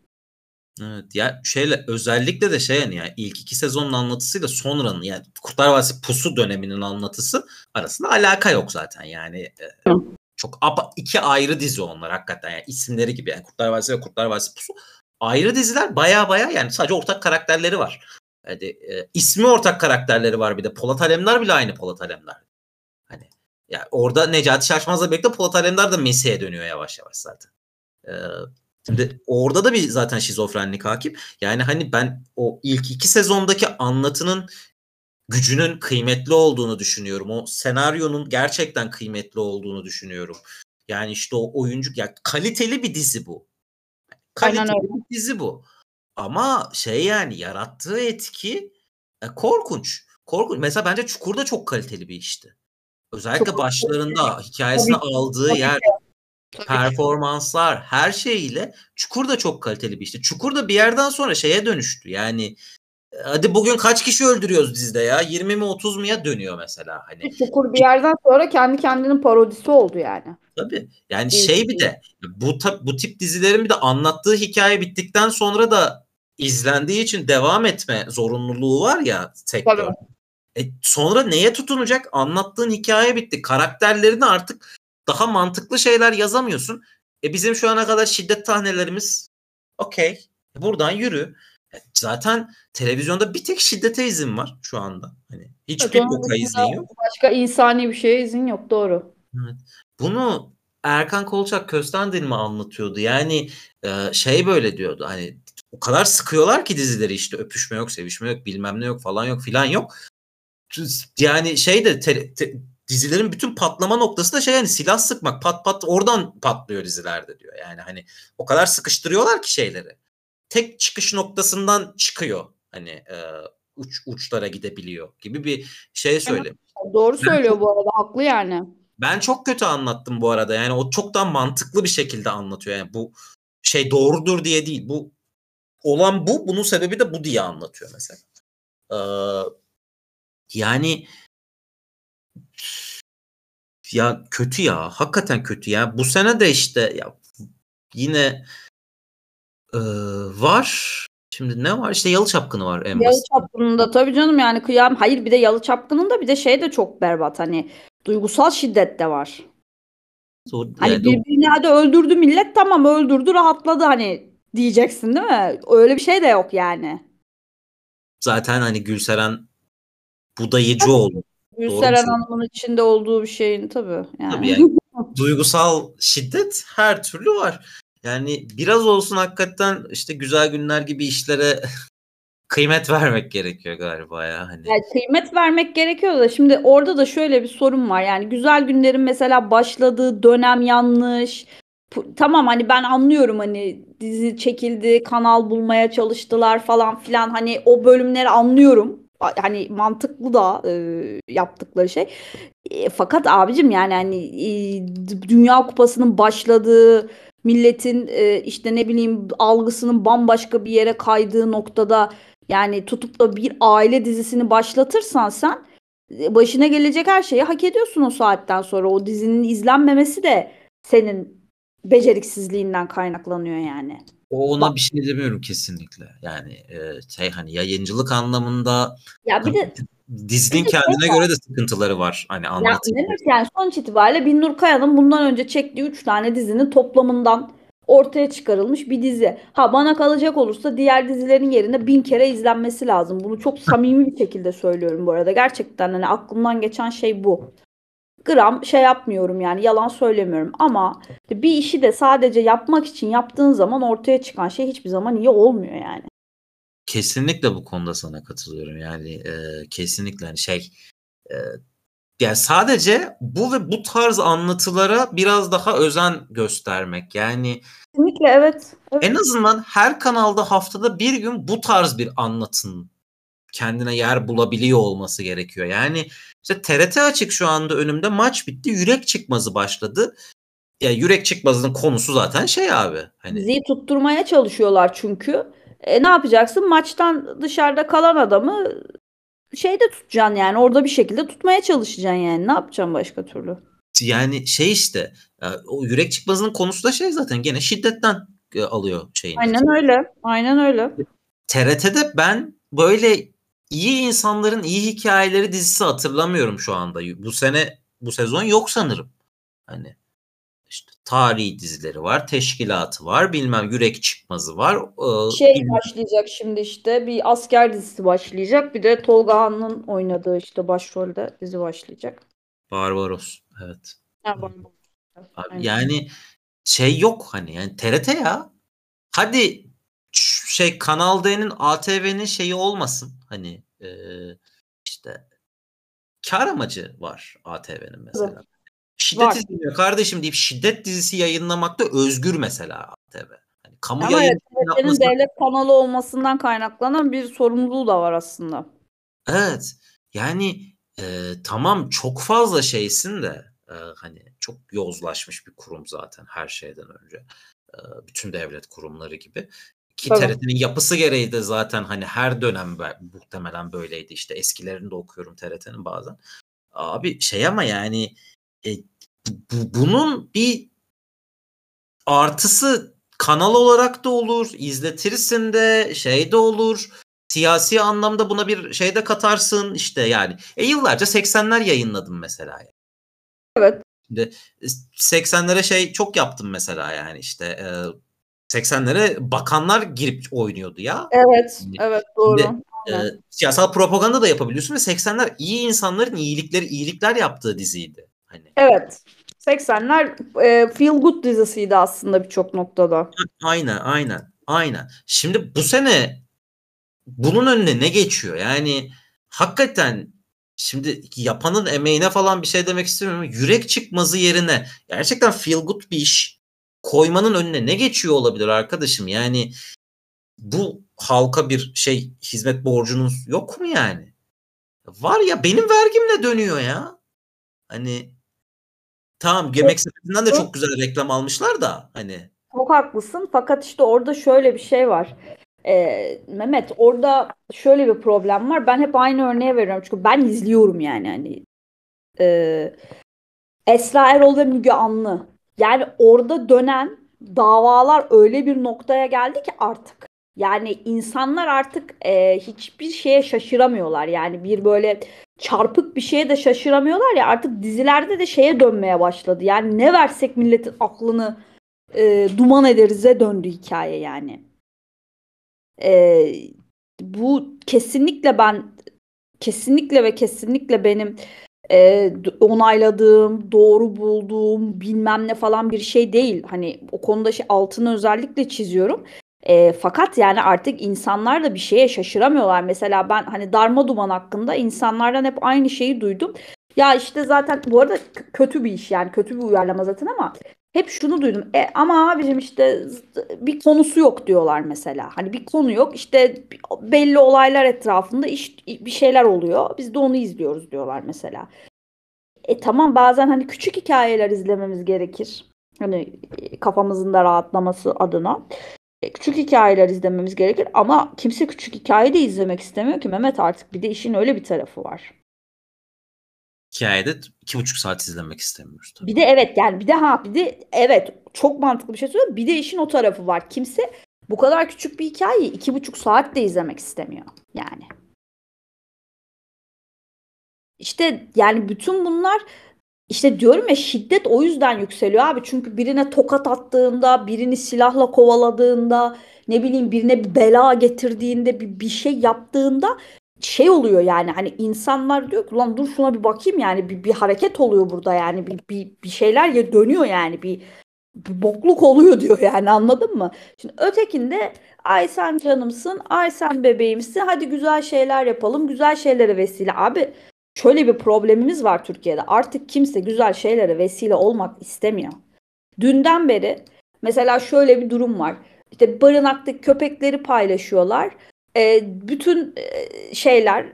Evet ya şeyle özellikle de şey yani, yani ilk iki sezonun anlatısıyla sonranın yani Kurtlar Vadisi Pusu döneminin anlatısı arasında alaka yok zaten yani. E, çok iki ayrı dizi onlar hakikaten yani isimleri gibi yani Kurtlar Vadisi ve Kurtlar Vadisi Pusu ayrı diziler baya baya yani sadece ortak karakterleri var. Yani, e, ismi ortak karakterleri var bir de. Polat Alemdar bile aynı Polat Alemdar. Hani yani orada Necati Şaşmaz'la birlikte Polat Alemdar da Mesih'e dönüyor yavaş yavaş zaten. Ee, şimdi orada da bir zaten şizofrenlik hakim. Yani hani ben o ilk iki sezondaki anlatının gücünün kıymetli olduğunu düşünüyorum. O senaryonun gerçekten kıymetli olduğunu düşünüyorum. Yani işte o oyuncu ya kaliteli bir dizi bu. Kaliteli bir dizi bu. Ama şey yani yarattığı etki e, korkunç. Korkunç. Mesela bence Çukur da çok kaliteli bir işti. Özellikle çok başlarında hikayesine Tabii. aldığı Tabii. yer, Tabii. performanslar, her şeyiyle Çukur da çok kaliteli bir işti. Çukur da bir yerden sonra şeye dönüştü. Yani hadi bugün kaç kişi öldürüyoruz dizide ya? 20 mi 30 mu ya dönüyor mesela hani. Çukur bir yerden sonra kendi kendinin parodisi oldu yani. Tabii. Yani şey bir de bu bu tip dizilerin bir de anlattığı hikaye bittikten sonra da izlendiği için devam etme zorunluluğu var ya sektör. E, sonra neye tutunacak? Anlattığın hikaye bitti. Karakterlerini artık daha mantıklı şeyler yazamıyorsun. E bizim şu ana kadar şiddet tahnelerimiz okey. Buradan yürü. E, zaten televizyonda bir tek şiddete izin var şu anda. Hani hiçbir boka izin yok. Başka insani bir şeye izin yok doğru. Evet. Bunu Erkan Kolçak Köstendil mi anlatıyordu? Yani e, şey böyle diyordu. Hani o kadar sıkıyorlar ki dizileri işte öpüşme yok, sevişme yok, bilmem ne yok falan yok filan yok. Yani şey de te, te, dizilerin bütün patlama noktası da şey yani silah sıkmak pat pat oradan patlıyor dizilerde diyor. Yani hani o kadar sıkıştırıyorlar ki şeyleri. Tek çıkış noktasından çıkıyor. Hani e, uç uçlara gidebiliyor gibi bir şey söylemiş. Doğru söylüyor ben, bu arada haklı yani. Ben çok kötü anlattım bu arada. Yani o çok daha mantıklı bir şekilde anlatıyor. Yani bu şey doğrudur diye değil. Bu olan bu. Bunun sebebi de bu diye anlatıyor mesela. Ee, yani ya kötü ya. Hakikaten kötü ya. Bu sene de işte ya yine e, var. Şimdi ne var? İşte Yalı Çapkını var en Yalı Çapkını'nda tabii canım yani kıyam. Hayır bir de Yalı Çapkını'nda bir de şey de çok berbat. Hani duygusal şiddet de var. Zor, hani yani birbirini hadi öldürdü millet tamam öldürdü rahatladı hani diyeceksin değil mi? Öyle bir şey de yok yani. Zaten hani Gülseren budayıcı oldu. Gülseren Hanım'ın içinde olduğu bir şeyin tabii. Yani. Tabii yani duygusal şiddet her türlü var. Yani biraz olsun hakikaten işte güzel günler gibi işlere kıymet vermek gerekiyor galiba ya. Hani. Yani kıymet vermek gerekiyor da şimdi orada da şöyle bir sorun var. Yani güzel günlerin mesela başladığı dönem yanlış. Tamam hani ben anlıyorum hani dizi çekildi, kanal bulmaya çalıştılar falan filan. Hani o bölümleri anlıyorum. Hani mantıklı da e, yaptıkları şey. E, fakat abicim yani hani e, Dünya Kupası'nın başladığı milletin e, işte ne bileyim algısının bambaşka bir yere kaydığı noktada yani tutup da bir aile dizisini başlatırsan sen e, başına gelecek her şeyi hak ediyorsun o saatten sonra. O dizinin izlenmemesi de senin beceriksizliğinden kaynaklanıyor yani. O ona bir şey demiyorum kesinlikle. Yani e, şey hani yayıncılık anlamında ya bir de dizinin kendine şey göre de sıkıntıları var. Hani anlatım. Ya, yani sonuç itibariyle Binnur Kaya'nın bundan önce çektiği 3 tane dizinin toplamından ortaya çıkarılmış bir dizi. Ha bana kalacak olursa diğer dizilerin yerine bin kere izlenmesi lazım. Bunu çok samimi bir şekilde söylüyorum bu arada. Gerçekten hani aklımdan geçen şey bu. Gram şey yapmıyorum yani yalan söylemiyorum ama bir işi de sadece yapmak için yaptığın zaman ortaya çıkan şey hiçbir zaman iyi olmuyor yani. Kesinlikle bu konuda sana katılıyorum. Yani e, kesinlikle hani şey e, yani sadece bu ve bu tarz anlatılara biraz daha özen göstermek. Yani Kesinlikle evet. evet. En azından her kanalda haftada bir gün bu tarz bir anlatın kendine yer bulabiliyor olması gerekiyor. Yani işte TRT açık şu anda önümde maç bitti. Yürek çıkmazı başladı. Ya yürek çıkmazının konusu zaten şey abi. Hani Bizi tutturmaya çalışıyorlar çünkü. E, ne yapacaksın? Maçtan dışarıda kalan adamı şeyde tutacaksın yani. Orada bir şekilde tutmaya çalışacaksın yani. Ne yapacaksın başka türlü? Yani şey işte e, o yürek çıkmazının konusu da şey zaten gene şiddetten e, alıyor şeyin. Aynen öyle. Aynen öyle. TRT'de ben böyle iyi insanların iyi hikayeleri dizisi hatırlamıyorum şu anda. Bu sene bu sezon yok sanırım. Hani işte tarihi dizileri var, teşkilatı var, bilmem yürek çıkmazı var. Ee, şey bilmem. başlayacak şimdi işte bir asker dizisi başlayacak. Bir de Tolga Han'ın oynadığı işte başrolde dizi başlayacak. Barbaros evet. Ya, Barbaros. Abi, yani şey yok hani yani TRT ya. Hadi şey Kanal D'nin ATV'nin şeyi olmasın. Hani e, işte kar amacı var ATV'nin mesela. Evet. Şiddet var. izleniyor kardeşim deyip şiddet dizisi yayınlamakta özgür mesela ATV. Yani kamu Ama evet, yapması... devlet kanalı olmasından kaynaklanan bir sorumluluğu da var aslında. Evet. Yani e, tamam çok fazla şeysin de e, hani çok yozlaşmış bir kurum zaten her şeyden önce. E, bütün devlet kurumları gibi Ki evet. TRT'nin yapısı gereği de zaten hani her dönem muhtemelen böyleydi. İşte eskilerini de okuyorum TRT'nin bazen. Abi şey ama yani e, bu, bunun bir artısı kanal olarak da olur, izletirsin de şey de olur. Siyasi anlamda buna bir şey de katarsın işte yani. E yıllarca 80'ler yayınladım mesela. Yani. Evet. Şimdi 80'lere şey çok yaptım mesela yani işte e, 80'lere bakanlar girip oynuyordu ya. Evet, Şimdi, evet doğru. Şimdi, e, siyasal propaganda da yapabiliyorsun ve 80'ler iyi insanların iyilikleri iyilikler yaptığı diziydi. Hani. Evet. 80'ler e, feel good dizisiydi aslında birçok noktada. Aynen, aynen. Aynen. Şimdi bu sene bunun önüne ne geçiyor? Yani hakikaten şimdi yapanın emeğine falan bir şey demek istemiyorum. Yürek çıkmazı yerine gerçekten feel good bir iş koymanın önüne ne geçiyor olabilir arkadaşım? Yani bu halka bir şey hizmet borcunuz yok mu yani? Var ya benim vergimle dönüyor ya. Hani tamam Yemek Sepeti'nden de çok güzel reklam almışlar da hani. Çok haklısın fakat işte orada şöyle bir şey var. Ee, Mehmet orada şöyle bir problem var. Ben hep aynı örneği veriyorum çünkü ben izliyorum yani hani. Ee, Esra Erol ve Müge Anlı. Yani orada dönen davalar öyle bir noktaya geldi ki artık. Yani insanlar artık e, hiçbir şeye şaşıramıyorlar. Yani bir böyle çarpık bir şeye de şaşıramıyorlar ya artık dizilerde de şeye dönmeye başladı. Yani ne versek milletin aklını e, duman ederize döndü hikaye yani. E, bu kesinlikle ben kesinlikle ve kesinlikle benim e, onayladığım, doğru bulduğum bilmem ne falan bir şey değil. Hani o konuda şey altını özellikle çiziyorum. E, fakat yani artık insanlar da bir şeye şaşıramıyorlar. Mesela ben hani darma duman hakkında insanlardan hep aynı şeyi duydum. Ya işte zaten bu arada kötü bir iş yani kötü bir uyarlama zaten ama hep şunu duydum. E, ama abicim işte bir konusu yok diyorlar mesela. Hani bir konu yok işte belli olaylar etrafında iş, bir şeyler oluyor. Biz de onu izliyoruz diyorlar mesela. E tamam bazen hani küçük hikayeler izlememiz gerekir. Hani kafamızın da rahatlaması adına. E, küçük hikayeler izlememiz gerekir ama kimse küçük hikaye de izlemek istemiyor ki Mehmet artık bir de işin öyle bir tarafı var. Hikayede iki buçuk saat izlemek istemiyoruz tabii. Bir de evet yani bir de ha bir de evet çok mantıklı bir şey söylüyor. Bir de işin o tarafı var. Kimse bu kadar küçük bir hikayeyi iki buçuk saat de izlemek istemiyor yani. İşte yani bütün bunlar işte diyorum ya şiddet o yüzden yükseliyor abi. Çünkü birine tokat attığında, birini silahla kovaladığında, ne bileyim birine bir bela getirdiğinde, bir, bir şey yaptığında şey oluyor yani hani insanlar diyor ki lan dur şuna bir bakayım yani bir, bir hareket oluyor burada yani bir, bir, bir şeyler ya dönüyor yani bir, bir bokluk oluyor diyor yani anladın mı? Şimdi ötekinde ay sen canımsın, ay sen bebeğimsin hadi güzel şeyler yapalım, güzel şeylere vesile. Abi şöyle bir problemimiz var Türkiye'de. Artık kimse güzel şeylere vesile olmak istemiyor. Dünden beri mesela şöyle bir durum var. İşte barınaktaki köpekleri paylaşıyorlar. E, bütün e, şeyler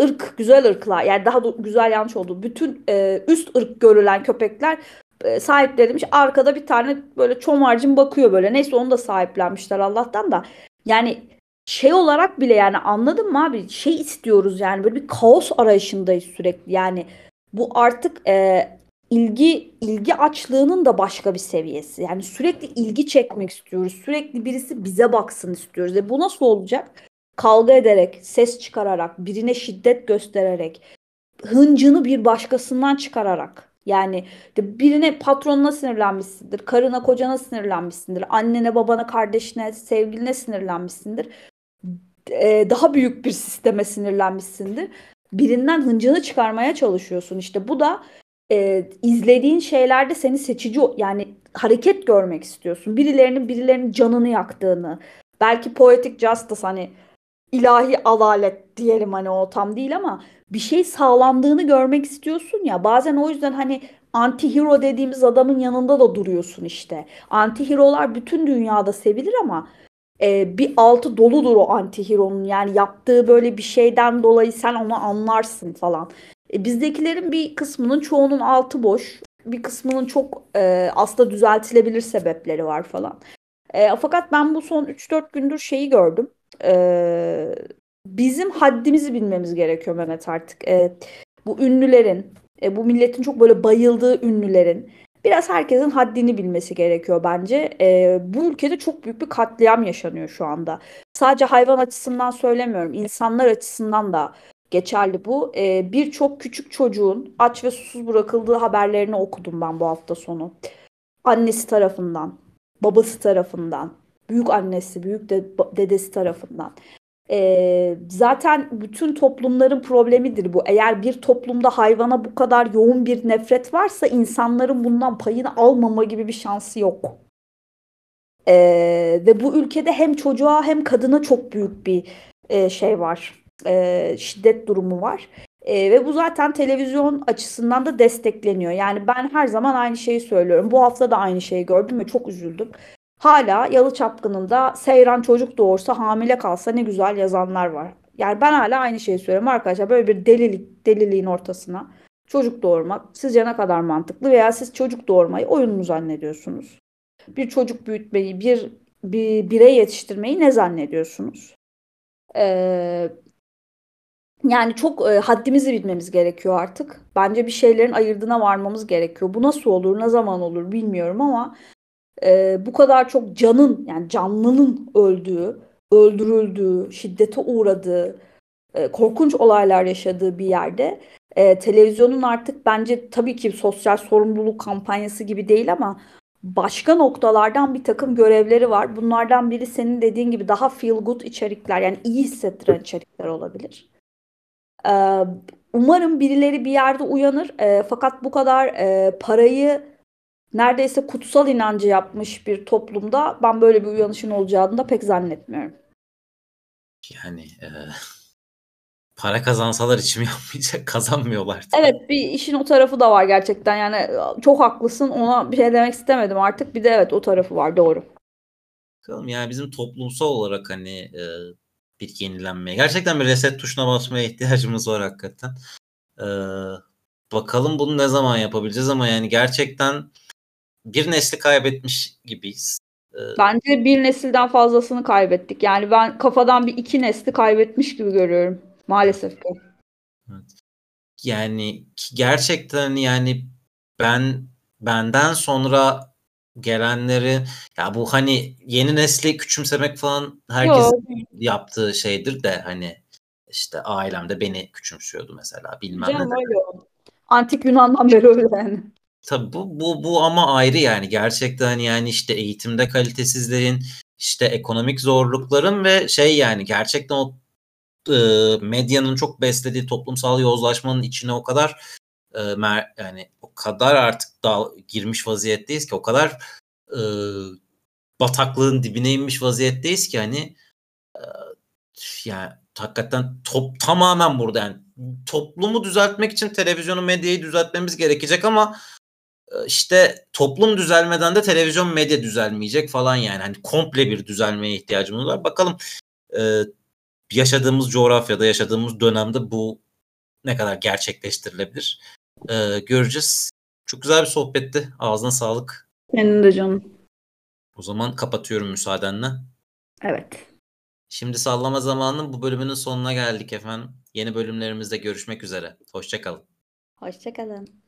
ırk, güzel ırklar yani daha güzel yanlış oldu. Bütün e, üst ırk görülen köpekler e, sahiplenilmiş. Arkada bir tane böyle çomarcın bakıyor böyle. Neyse onu da sahiplenmişler Allah'tan da. Yani şey olarak bile yani anladın mı abi? Şey istiyoruz yani böyle bir kaos arayışındayız sürekli. Yani bu artık e, ilgi ilgi açlığının da başka bir seviyesi. Yani sürekli ilgi çekmek istiyoruz. Sürekli birisi bize baksın istiyoruz. E bu nasıl olacak? Kavga ederek, ses çıkararak, birine şiddet göstererek, hıncını bir başkasından çıkararak. Yani birine patronuna sinirlenmişsindir, karına kocana sinirlenmişsindir, annene babana kardeşine sevgiline sinirlenmişsindir e, daha büyük bir sisteme sinirlenmişsindir. Birinden hıncını çıkarmaya çalışıyorsun. İşte bu da e, izlediğin şeylerde seni seçici yani hareket görmek istiyorsun. Birilerinin birilerinin canını yaktığını. Belki poetic justice hani ilahi adalet diyelim hani o tam değil ama bir şey sağlandığını görmek istiyorsun ya. Bazen o yüzden hani anti-hero dediğimiz adamın yanında da duruyorsun işte. Anti-hero'lar bütün dünyada sevilir ama e, bir altı doludur o antihironun. Yani yaptığı böyle bir şeyden dolayı sen onu anlarsın falan. E, bizdekilerin bir kısmının çoğunun altı boş. Bir kısmının çok e, aslında düzeltilebilir sebepleri var falan. E, fakat ben bu son 3-4 gündür şeyi gördüm. E, bizim haddimizi bilmemiz gerekiyor Mehmet artık. E, bu ünlülerin, e, bu milletin çok böyle bayıldığı ünlülerin biraz herkesin haddini bilmesi gerekiyor bence. E, bu ülkede çok büyük bir katliam yaşanıyor şu anda. Sadece hayvan açısından söylemiyorum, insanlar açısından da geçerli bu. E, Birçok küçük çocuğun aç ve susuz bırakıldığı haberlerini okudum ben bu hafta sonu. Annesi tarafından, babası tarafından, büyük annesi, büyük de, dedesi tarafından. E, zaten bütün toplumların problemidir bu. Eğer bir toplumda hayvana bu kadar yoğun bir nefret varsa insanların bundan payını almama gibi bir şansı yok. E, ve bu ülkede hem çocuğa hem kadına çok büyük bir e, şey var. E, şiddet durumu var. E, ve bu zaten televizyon açısından da destekleniyor. Yani ben her zaman aynı şeyi söylüyorum. Bu hafta da aynı şeyi gördüm ve çok üzüldüm. Hala Yalı Çapkını'nda Seyran çocuk doğursa hamile kalsa ne güzel yazanlar var. Yani ben hala aynı şeyi söylüyorum arkadaşlar. Böyle bir delilik, deliliğin ortasına çocuk doğurmak sizce ne kadar mantıklı veya siz çocuk doğurmayı oyun mu zannediyorsunuz? Bir çocuk büyütmeyi, bir, bir birey yetiştirmeyi ne zannediyorsunuz? Ee, yani çok e, haddimizi bilmemiz gerekiyor artık. Bence bir şeylerin ayırdına varmamız gerekiyor. Bu nasıl olur, ne zaman olur bilmiyorum ama e, bu kadar çok canın yani canlının öldüğü, öldürüldüğü, şiddete uğradığı, e, korkunç olaylar yaşadığı bir yerde e, televizyonun artık bence tabii ki sosyal sorumluluk kampanyası gibi değil ama başka noktalardan bir takım görevleri var. Bunlardan biri senin dediğin gibi daha feel good içerikler yani iyi hissettiren içerikler olabilir. Ee, umarım birileri bir yerde uyanır. Ee, fakat bu kadar e, parayı neredeyse kutsal inancı yapmış bir toplumda ben böyle bir uyanışın olacağını da pek zannetmiyorum. Yani e, para kazansalar içim yapmayacak kazanmıyorlar. Evet bir işin o tarafı da var gerçekten yani çok haklısın ona bir şey demek istemedim artık bir de evet o tarafı var doğru. Bakalım yani bizim toplumsal olarak hani e, bir yenilenmeye gerçekten bir reset tuşuna basmaya ihtiyacımız var hakikaten. E, bakalım bunu ne zaman yapabileceğiz ama yani gerçekten bir nesli kaybetmiş gibiyiz. Ee, Bence bir nesilden fazlasını kaybettik. Yani ben kafadan bir iki nesli kaybetmiş gibi görüyorum. Maalesef ki. Evet. Yani gerçekten yani ben benden sonra gelenleri ya bu hani yeni nesli küçümsemek falan herkes yaptığı şeydir de hani işte ailemde beni küçümsüyordu mesela bilmem Canım ne. Öyle. Antik Yunan'dan beri öyle yani. Tabii bu, bu, bu ama ayrı yani. Gerçekten yani işte eğitimde kalitesizliğin işte ekonomik zorlukların ve şey yani gerçekten o e, medyanın çok beslediği toplumsal yozlaşmanın içine o kadar e, mer, yani o kadar artık dal, girmiş vaziyetteyiz ki o kadar e, bataklığın dibine inmiş vaziyetteyiz ki hani e, yani hakikaten top tamamen burada. Yani toplumu düzeltmek için televizyonu medyayı düzeltmemiz gerekecek ama işte toplum düzelmeden de televizyon medya düzelmeyecek falan yani. Hani komple bir düzelmeye ihtiyacımız var. Bakalım e, yaşadığımız coğrafyada, yaşadığımız dönemde bu ne kadar gerçekleştirilebilir e, göreceğiz. Çok güzel bir sohbetti. Ağzına sağlık. Senin de canım. O zaman kapatıyorum müsaadenle. Evet. Şimdi sallama zamanının bu bölümünün sonuna geldik efendim. Yeni bölümlerimizde görüşmek üzere. Hoşçakalın. Hoşçakalın.